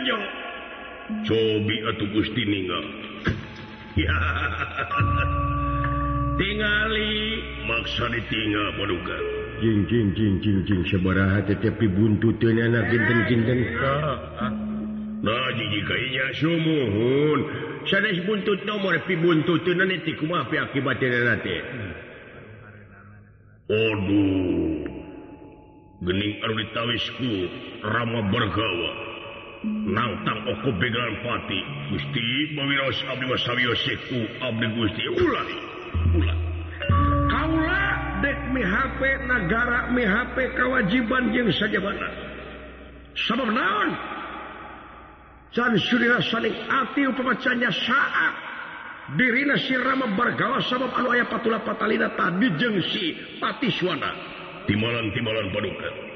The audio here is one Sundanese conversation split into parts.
Anjo. Cobi atau Gusti meninggal tinggali maksa ditinggal paduka. Jing jing jing jing jing sebaraha tetapi buntut anak kinten kinten nah jiji kayaknya sumuhun. Sanes buntut nomor pi buntut nanti kumah pi akibatnya nanti Aduh, gening aru ditawis ku Rama Bergawa. nantang oku begal pati. Gusti mewios abdi wasawiyoseku abdi Gusti. Ulah ulah. Kaula dek MHP negara MHP kewajiban jeung sajabana. Sabab naon? Can surira saling ati upamacanya saat dirina sirama bergawa sabab anu aya patula patalina tadi jeung si patiswana. Timalan timalan paduka.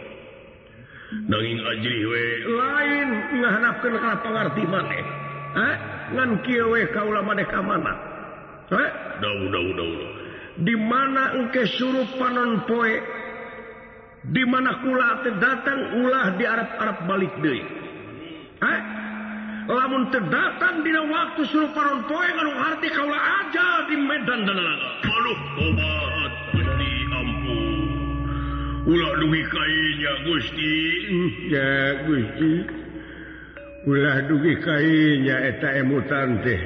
nanging ajriwe lain ngahanapkeun ka pangarti maneh ngan kieu we kaula maneh ka mana? Eh dau dau dau di mana engke suruh panon poe? Di mana kula teh datang ulah di Arab-Arab balik deui. Eh lamun teu datang dina waktu suruh panon poe ngan arti kaula aja di Medan dan laga. Aduh tobat Ulah dugi kainya Gusti. Hmm, ya Gusti. Ulah dugi kainya eta emutan teh.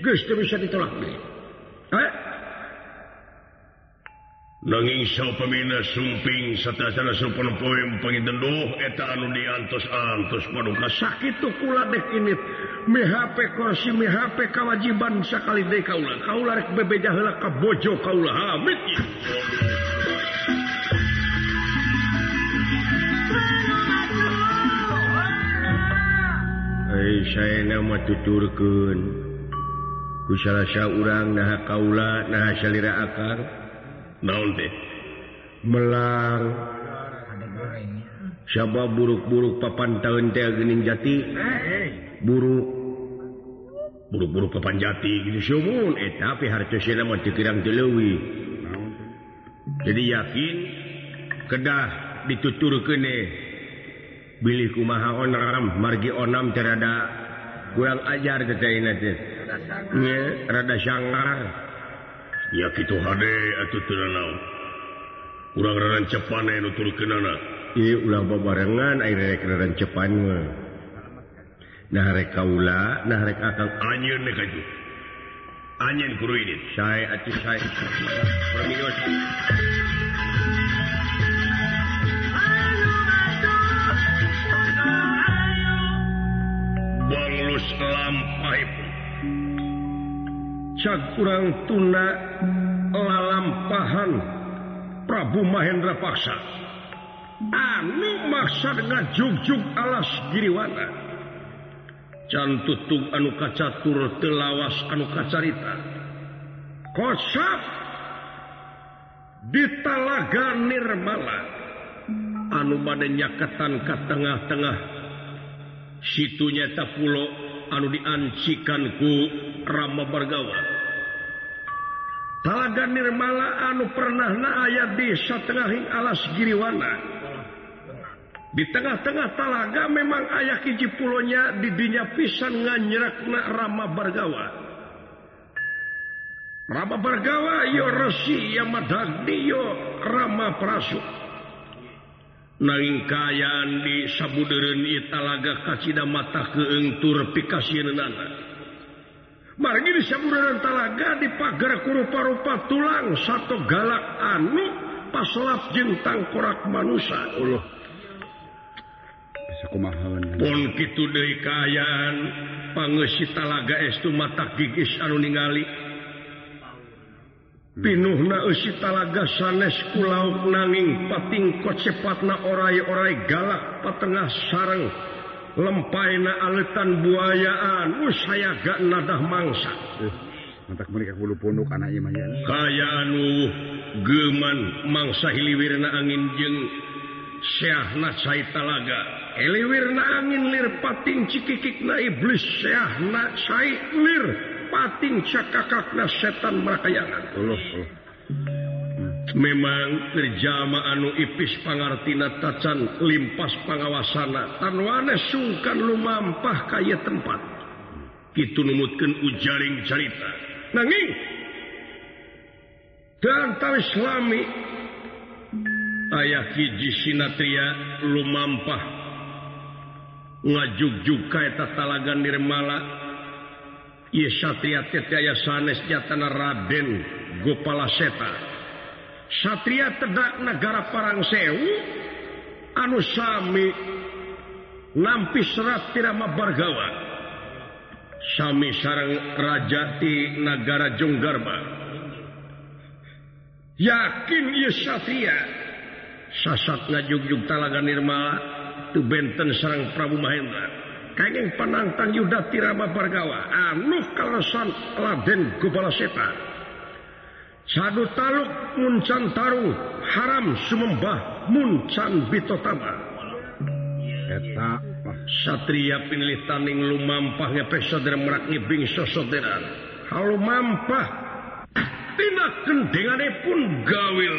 Gusti bisa ditolak deui eh? Nanging saw pemina sumping serta sana sumpun poem pengidenduh eta anu diantos antos paduka sakit tuh kula dek ini. MHP kursi MHP kewajiban sekali deh kaula kaulah rek bebeja heula kabojo kaulah. Hamid ya. saya nama tuturken kusaasa urang nah kaula nah salira akar. Naon deh melang. Siapa buruk-buruk papan tahun teh gening jati. Buruk. Buruk-buruk papan jati gitu sumun eh tapi harta saya nama dikirang dilewi jadi yakin kedah ditutur kene eh. bilih kumaha onram margi onam terada kurang ajar rada sanggar ya gitu hade atau tenau kurang raran cepan nutul kenana. Iya ulah babarengan air rek raran cepan mah. Nah rek kaula nah rek akang. Anjeun nek aju anjeun kuruidin saya atuh saya permios. lalampai Ca kurang tuna lalampahan Prabu Mahendra Paksa. Anu maksa dengan jugjug alas giriwana. Can tutup anu kacatur telawas anu kacarita. Kosap di talaga nirmala. Anu badnya ketan ke tengah-tengah. Situnya tak pulau anu diancikanku Rama bergawa talaga Nirmala anu pernah na ayat di tengahing alas Giriwana. Di tengah-tengah talaga memang ayah hiji pulonya didinya pisan nganyerakna Rama bergawa Rama bergawa yo resi yo madagni yo Rama prasuk naingkayan di sabuderun italaga kacita mata keengtur pikasianan margi di sabuderun talaga di pagar kurupa-rupa tulang satu galak anu paslap jeung tangkorak manusia Allah pun kitu deui kayan pangesi talaga estu mata gigis anu ningali. pinuh naitalaga sanes kulauk nanging pating kocepatna orai-orai galak patengah sarang lempai na aletan buayaan us saya gak nadah mangsa. Kayanu geman mangsa hiliwirna angin jeng. Syahna Saytalaga Eliwirna angin lir pating cikikik na iblis cai Saylir pating cakakakna setan makayangan memang terjama anu ipis pangartina tacan limpas pengawasana tanwane sungkan lumampah kaya tempat. Itu numutkan ujaring cerita nanging dan islami ayah hiji sinatria lumampah. Ngajuk-juk kaeta talagan nirmala Satria sanes jatana Raden Gopala seta. Satria tedak negara Parang sewu anusami nampi serat tirama Bargawa Sami sarang Rajati negara Jonggarba yakin ia Satria. Sasat ngajugjug talaga Nirmala tu benten sarang Prabu Mahendra. kenging penantang Yuda Tirama Bargawa. Anu kalesan Raden Gubala Seta Sadu taluk muncan tarung haram sumembah muncan bitotama. Eta Satria pinilih taning lumampah ngepe saudara merak ngibing sosoderan Halu mampah Tina kendengane pun gawil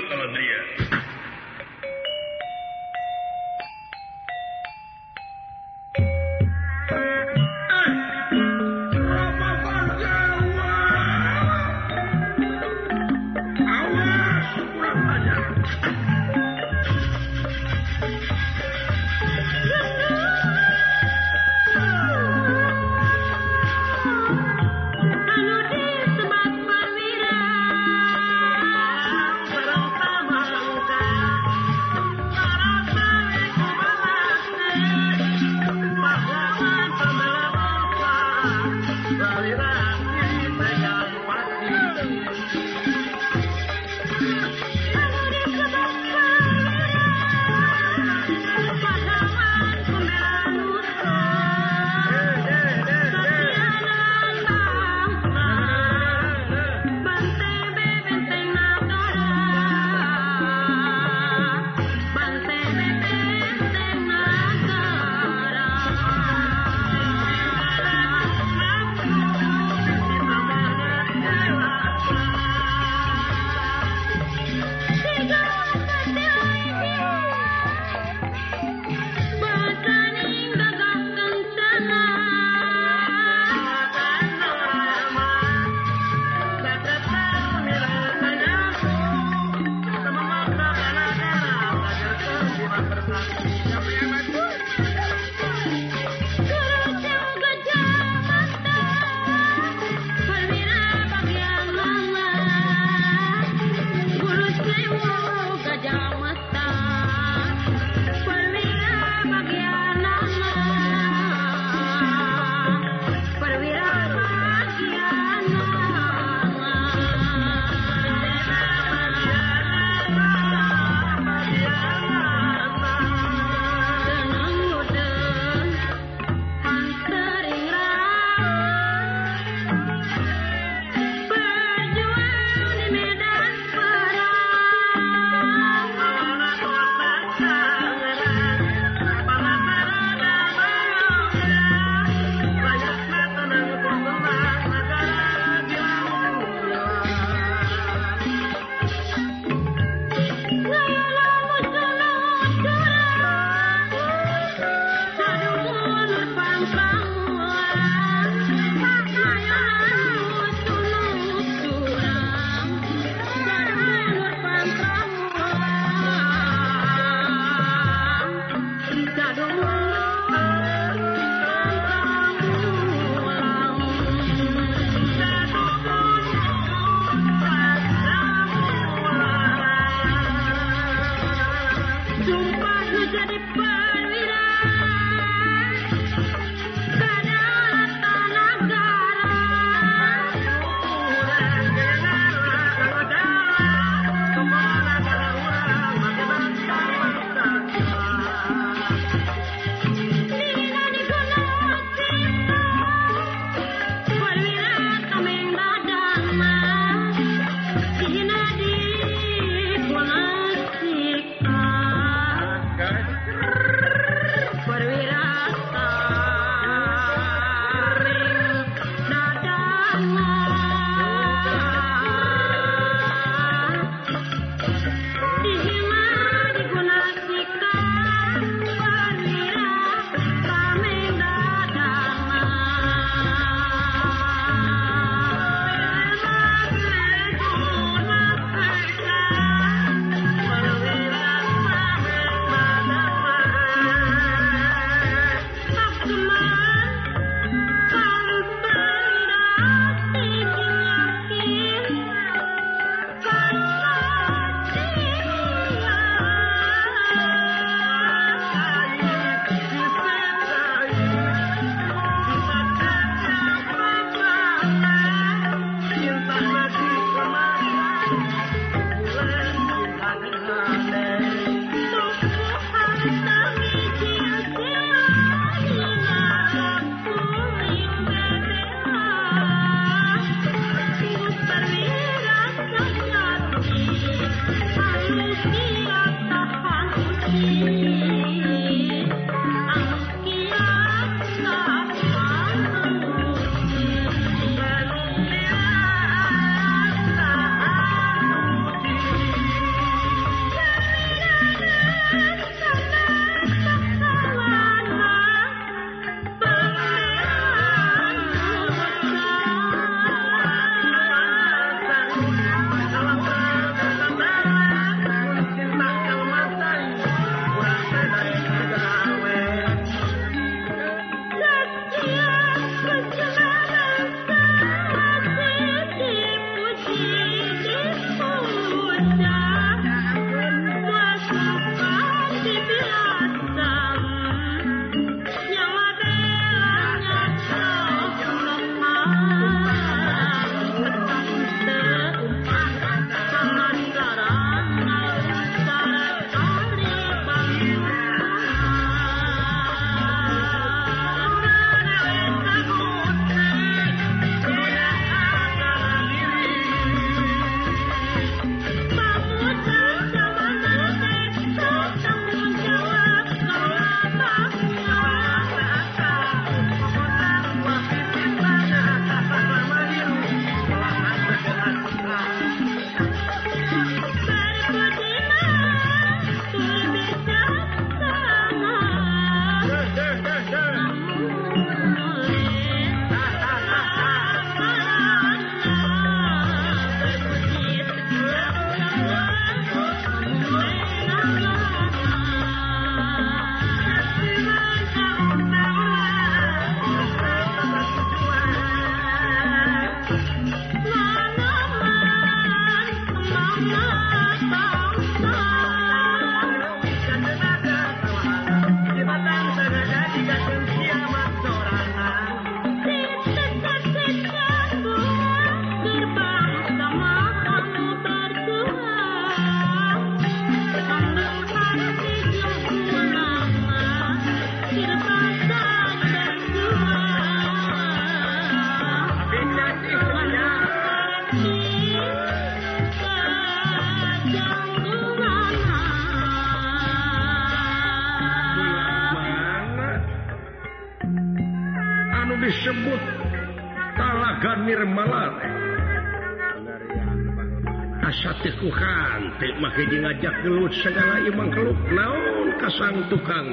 maka ngajak gelut segala Imang keluk naon kasang tukang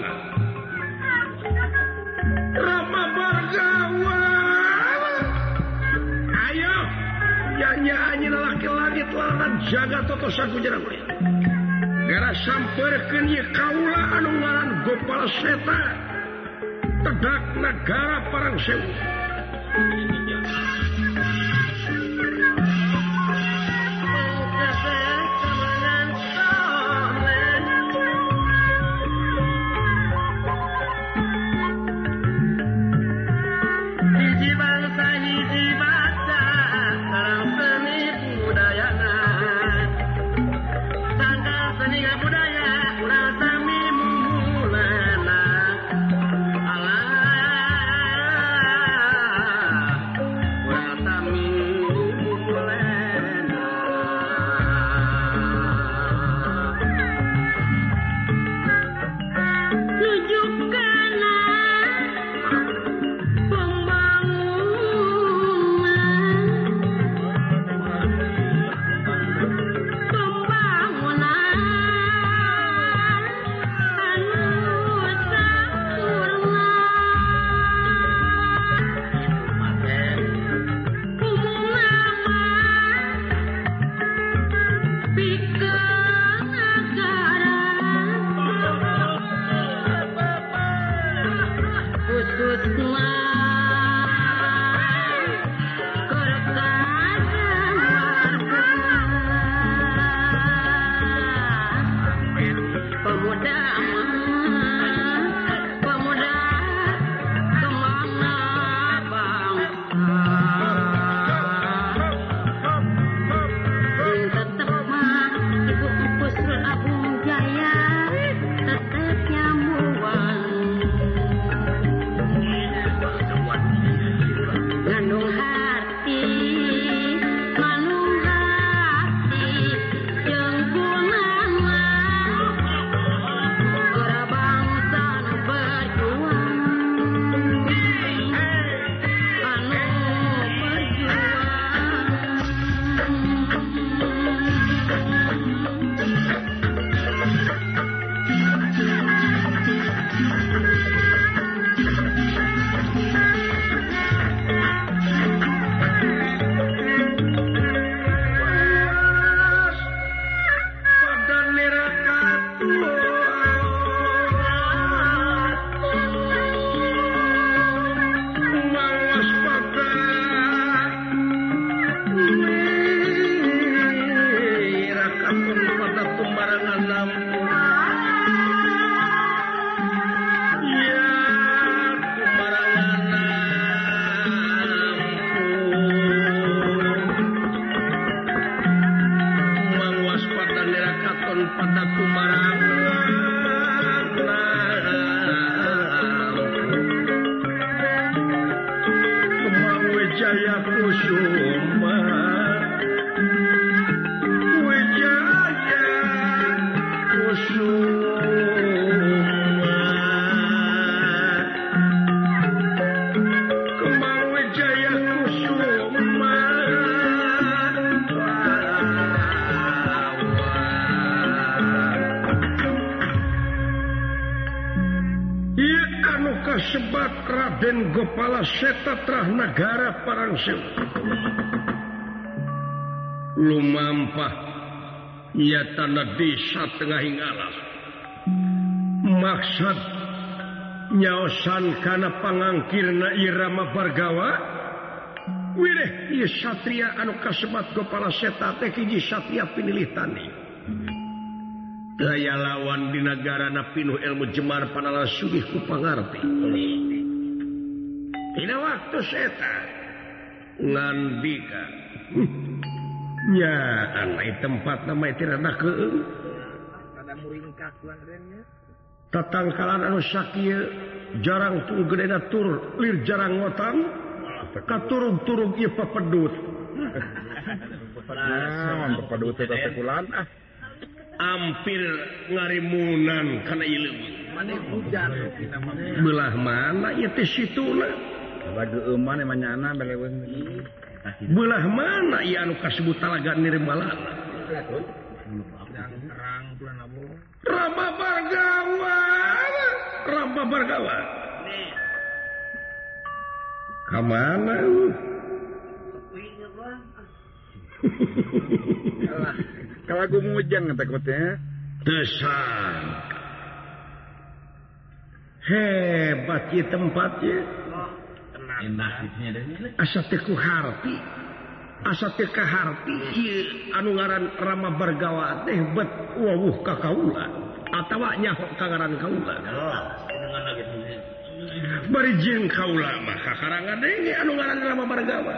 Rama Bargawa Ayo! Nyanyi anjing laki langit lalat jaga toto saku jerang Gara samperkeun ye kaula anu ngaran Gopal Seta tedak negara parang sewu. setatrah negara Parangsew lumampah ia tanda desa tengah Allah maksud nyaosan karena pangangkirna Irama Bargawa Wireh iya satria anu kasebat kepala seta teh hiji satria pinilih tani. Daya lawan di negara na pinuh ilmu jemar panala sugih ku pangarti. tidak waktu setanbika tempat nama tidak ke tatangkalan Shakir jarang tugedda tur lir jarang ngotang turun-turun ia pedut hampir ngarimunan karena ilmu belah mana itu situ belah mana ia anu kasebut talaga nirmala Rama Bargawa Rama Bargawa kemana kalau aku mujang takutnya Tersangka. Hebat ya tempatnya. asaku Harti asa Harti anu ngaran Rama bergawa teh bet wawuh kakaula atawanya kagaran kaula berijin kaula mah kakarangan ini anu ngaran Rama bergawa.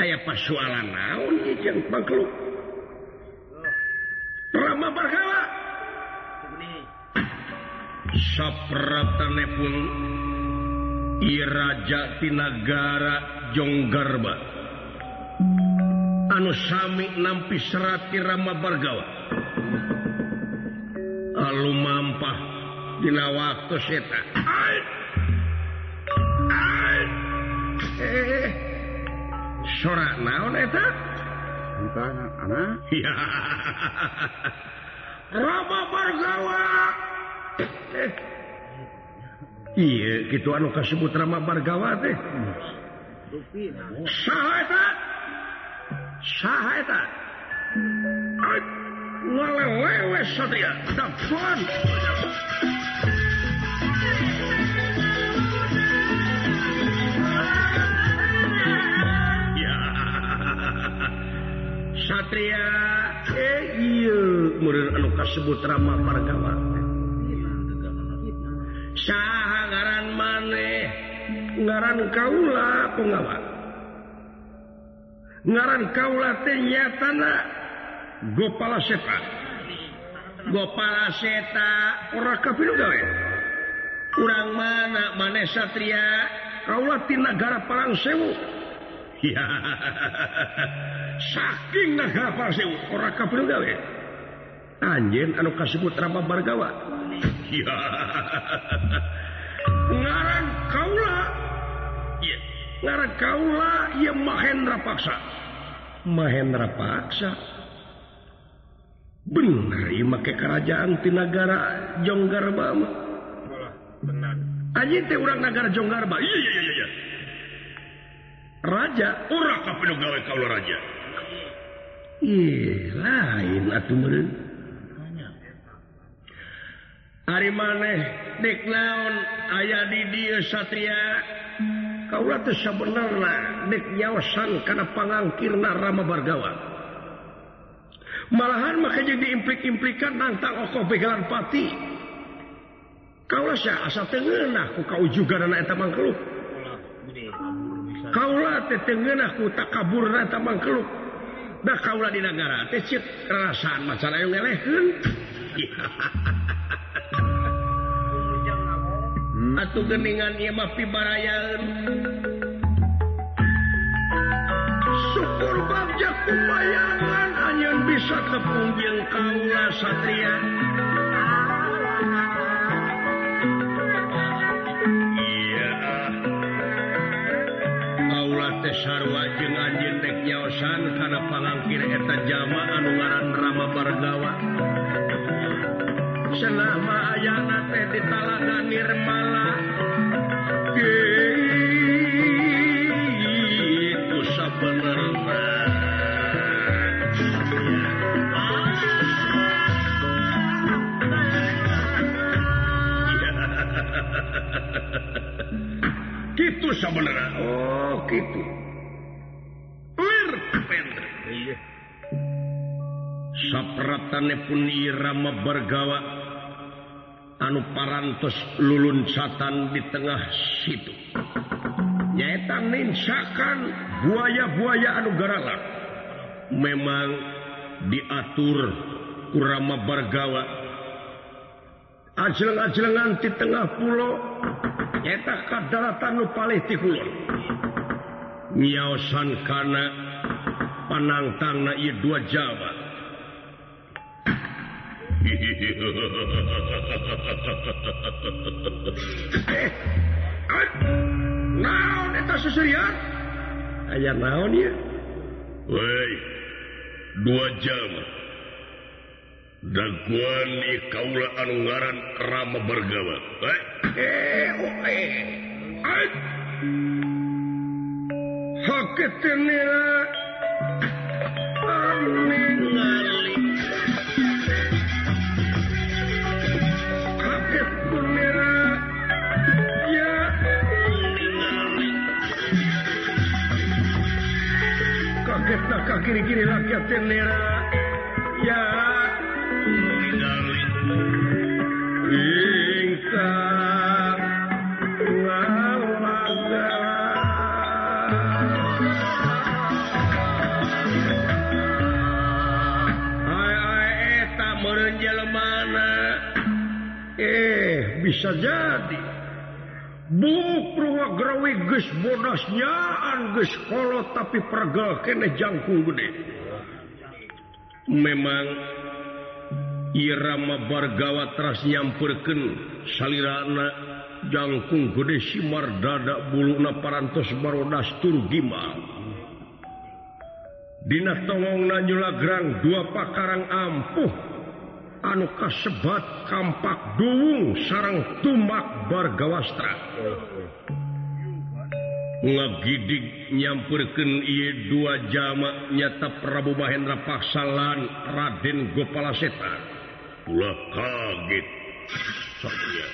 Aya pasualan naon jeung makhluk? Rama bergawa. Sapratane pun Irajatinagara Jonggarba. Anu Sami nampi serati Rama Bargawa. Lalu mampah dina waktu seta eh sorak naon eta? Anak ya. Rama Bargawa! Eh. Iye, gitu anu kasebut Rama Bargawa teh. Saha eta? Saha eta? Ngalewewe satria, dapon. Ya. Satria, eh iya, murid anu kasebut Rama Bargawa. ngaran Kaula pengawa. Ngaran Kaula tanah gopala seta. Gopala seta ora kurang mana maneh Satria Kaula Tinagara Palang Sewu. Ya saking negara Palang Sewu ora gawe. Anjen anu kasebut Rama Bargawa. Ya ngaran Kaula Kaula Mahendra paksa. Mahendra paksa? Benar make kerajaan Tinagara Jonggarba orang negara Jonggarba. Iya, iya, iya. Raja? Orang gawe kaula raja. Ih, lain atuh meureun. Ari maneh dek naon? Aya di dieu Satria. sebenarnyasan karena pangangkirna Rama Bargawa. Malahan maka jadi implik-implikan tentang okoh begalan pati. Kaulah saya asa tengenah ku kau juga dan eta mangkeluk. Kaulah teh ngeunah ku tak kabur eta mangkeluk. Nah kaulah di negara teh cek rasaan masalah yang ngeleheun Mm-hmm. atau geningan mah pibarayaeun. syukur Bagja kumayangan hanya bisa tepung jeung Kaula Satria. Iya ah. Kaula Tesarwa jeung anjeun dek nyaosan kana palangkir eta jamaah anu ngaran Rama Bargawa. senama aya nate di talaga Nirmala. Itu sebenarnya gitu sebenarnya oh gitu. Sapratane pun irama bergawa. anu parantos lulun satan di tengah situ. Nyaeta ninsakan buaya-buaya anu garalan memang diatur kurama bergawa ajelang-ajelangan di tengah pulau nyaeta kadaratan nu palih ti kulon. Nyaosan kana panangtang na ieu dua jawa. aya naon ya Wey, dua jam daguan di kaula anu ngaran rama bergawa eh eh, oh, eh. haketena amin. kiri rakyat tendera ya mana eh bisa jadi. Bung geus bodas nyaan geskolot tapi pergal kene jangkung gede. memang Irama Bargawa teras nyamperken salirana jangkung gede Simar dada buluna parantos barodas Turgima Dina tongong nyulagrang dua pakarang ampuh. Anu kasebat kampak duung sarang tumak Bargawastra ngagidik nyampurken ia dua jamak nyata Prabu Mahendra Paksalan Raden Gopala Seta pula kaget Satria.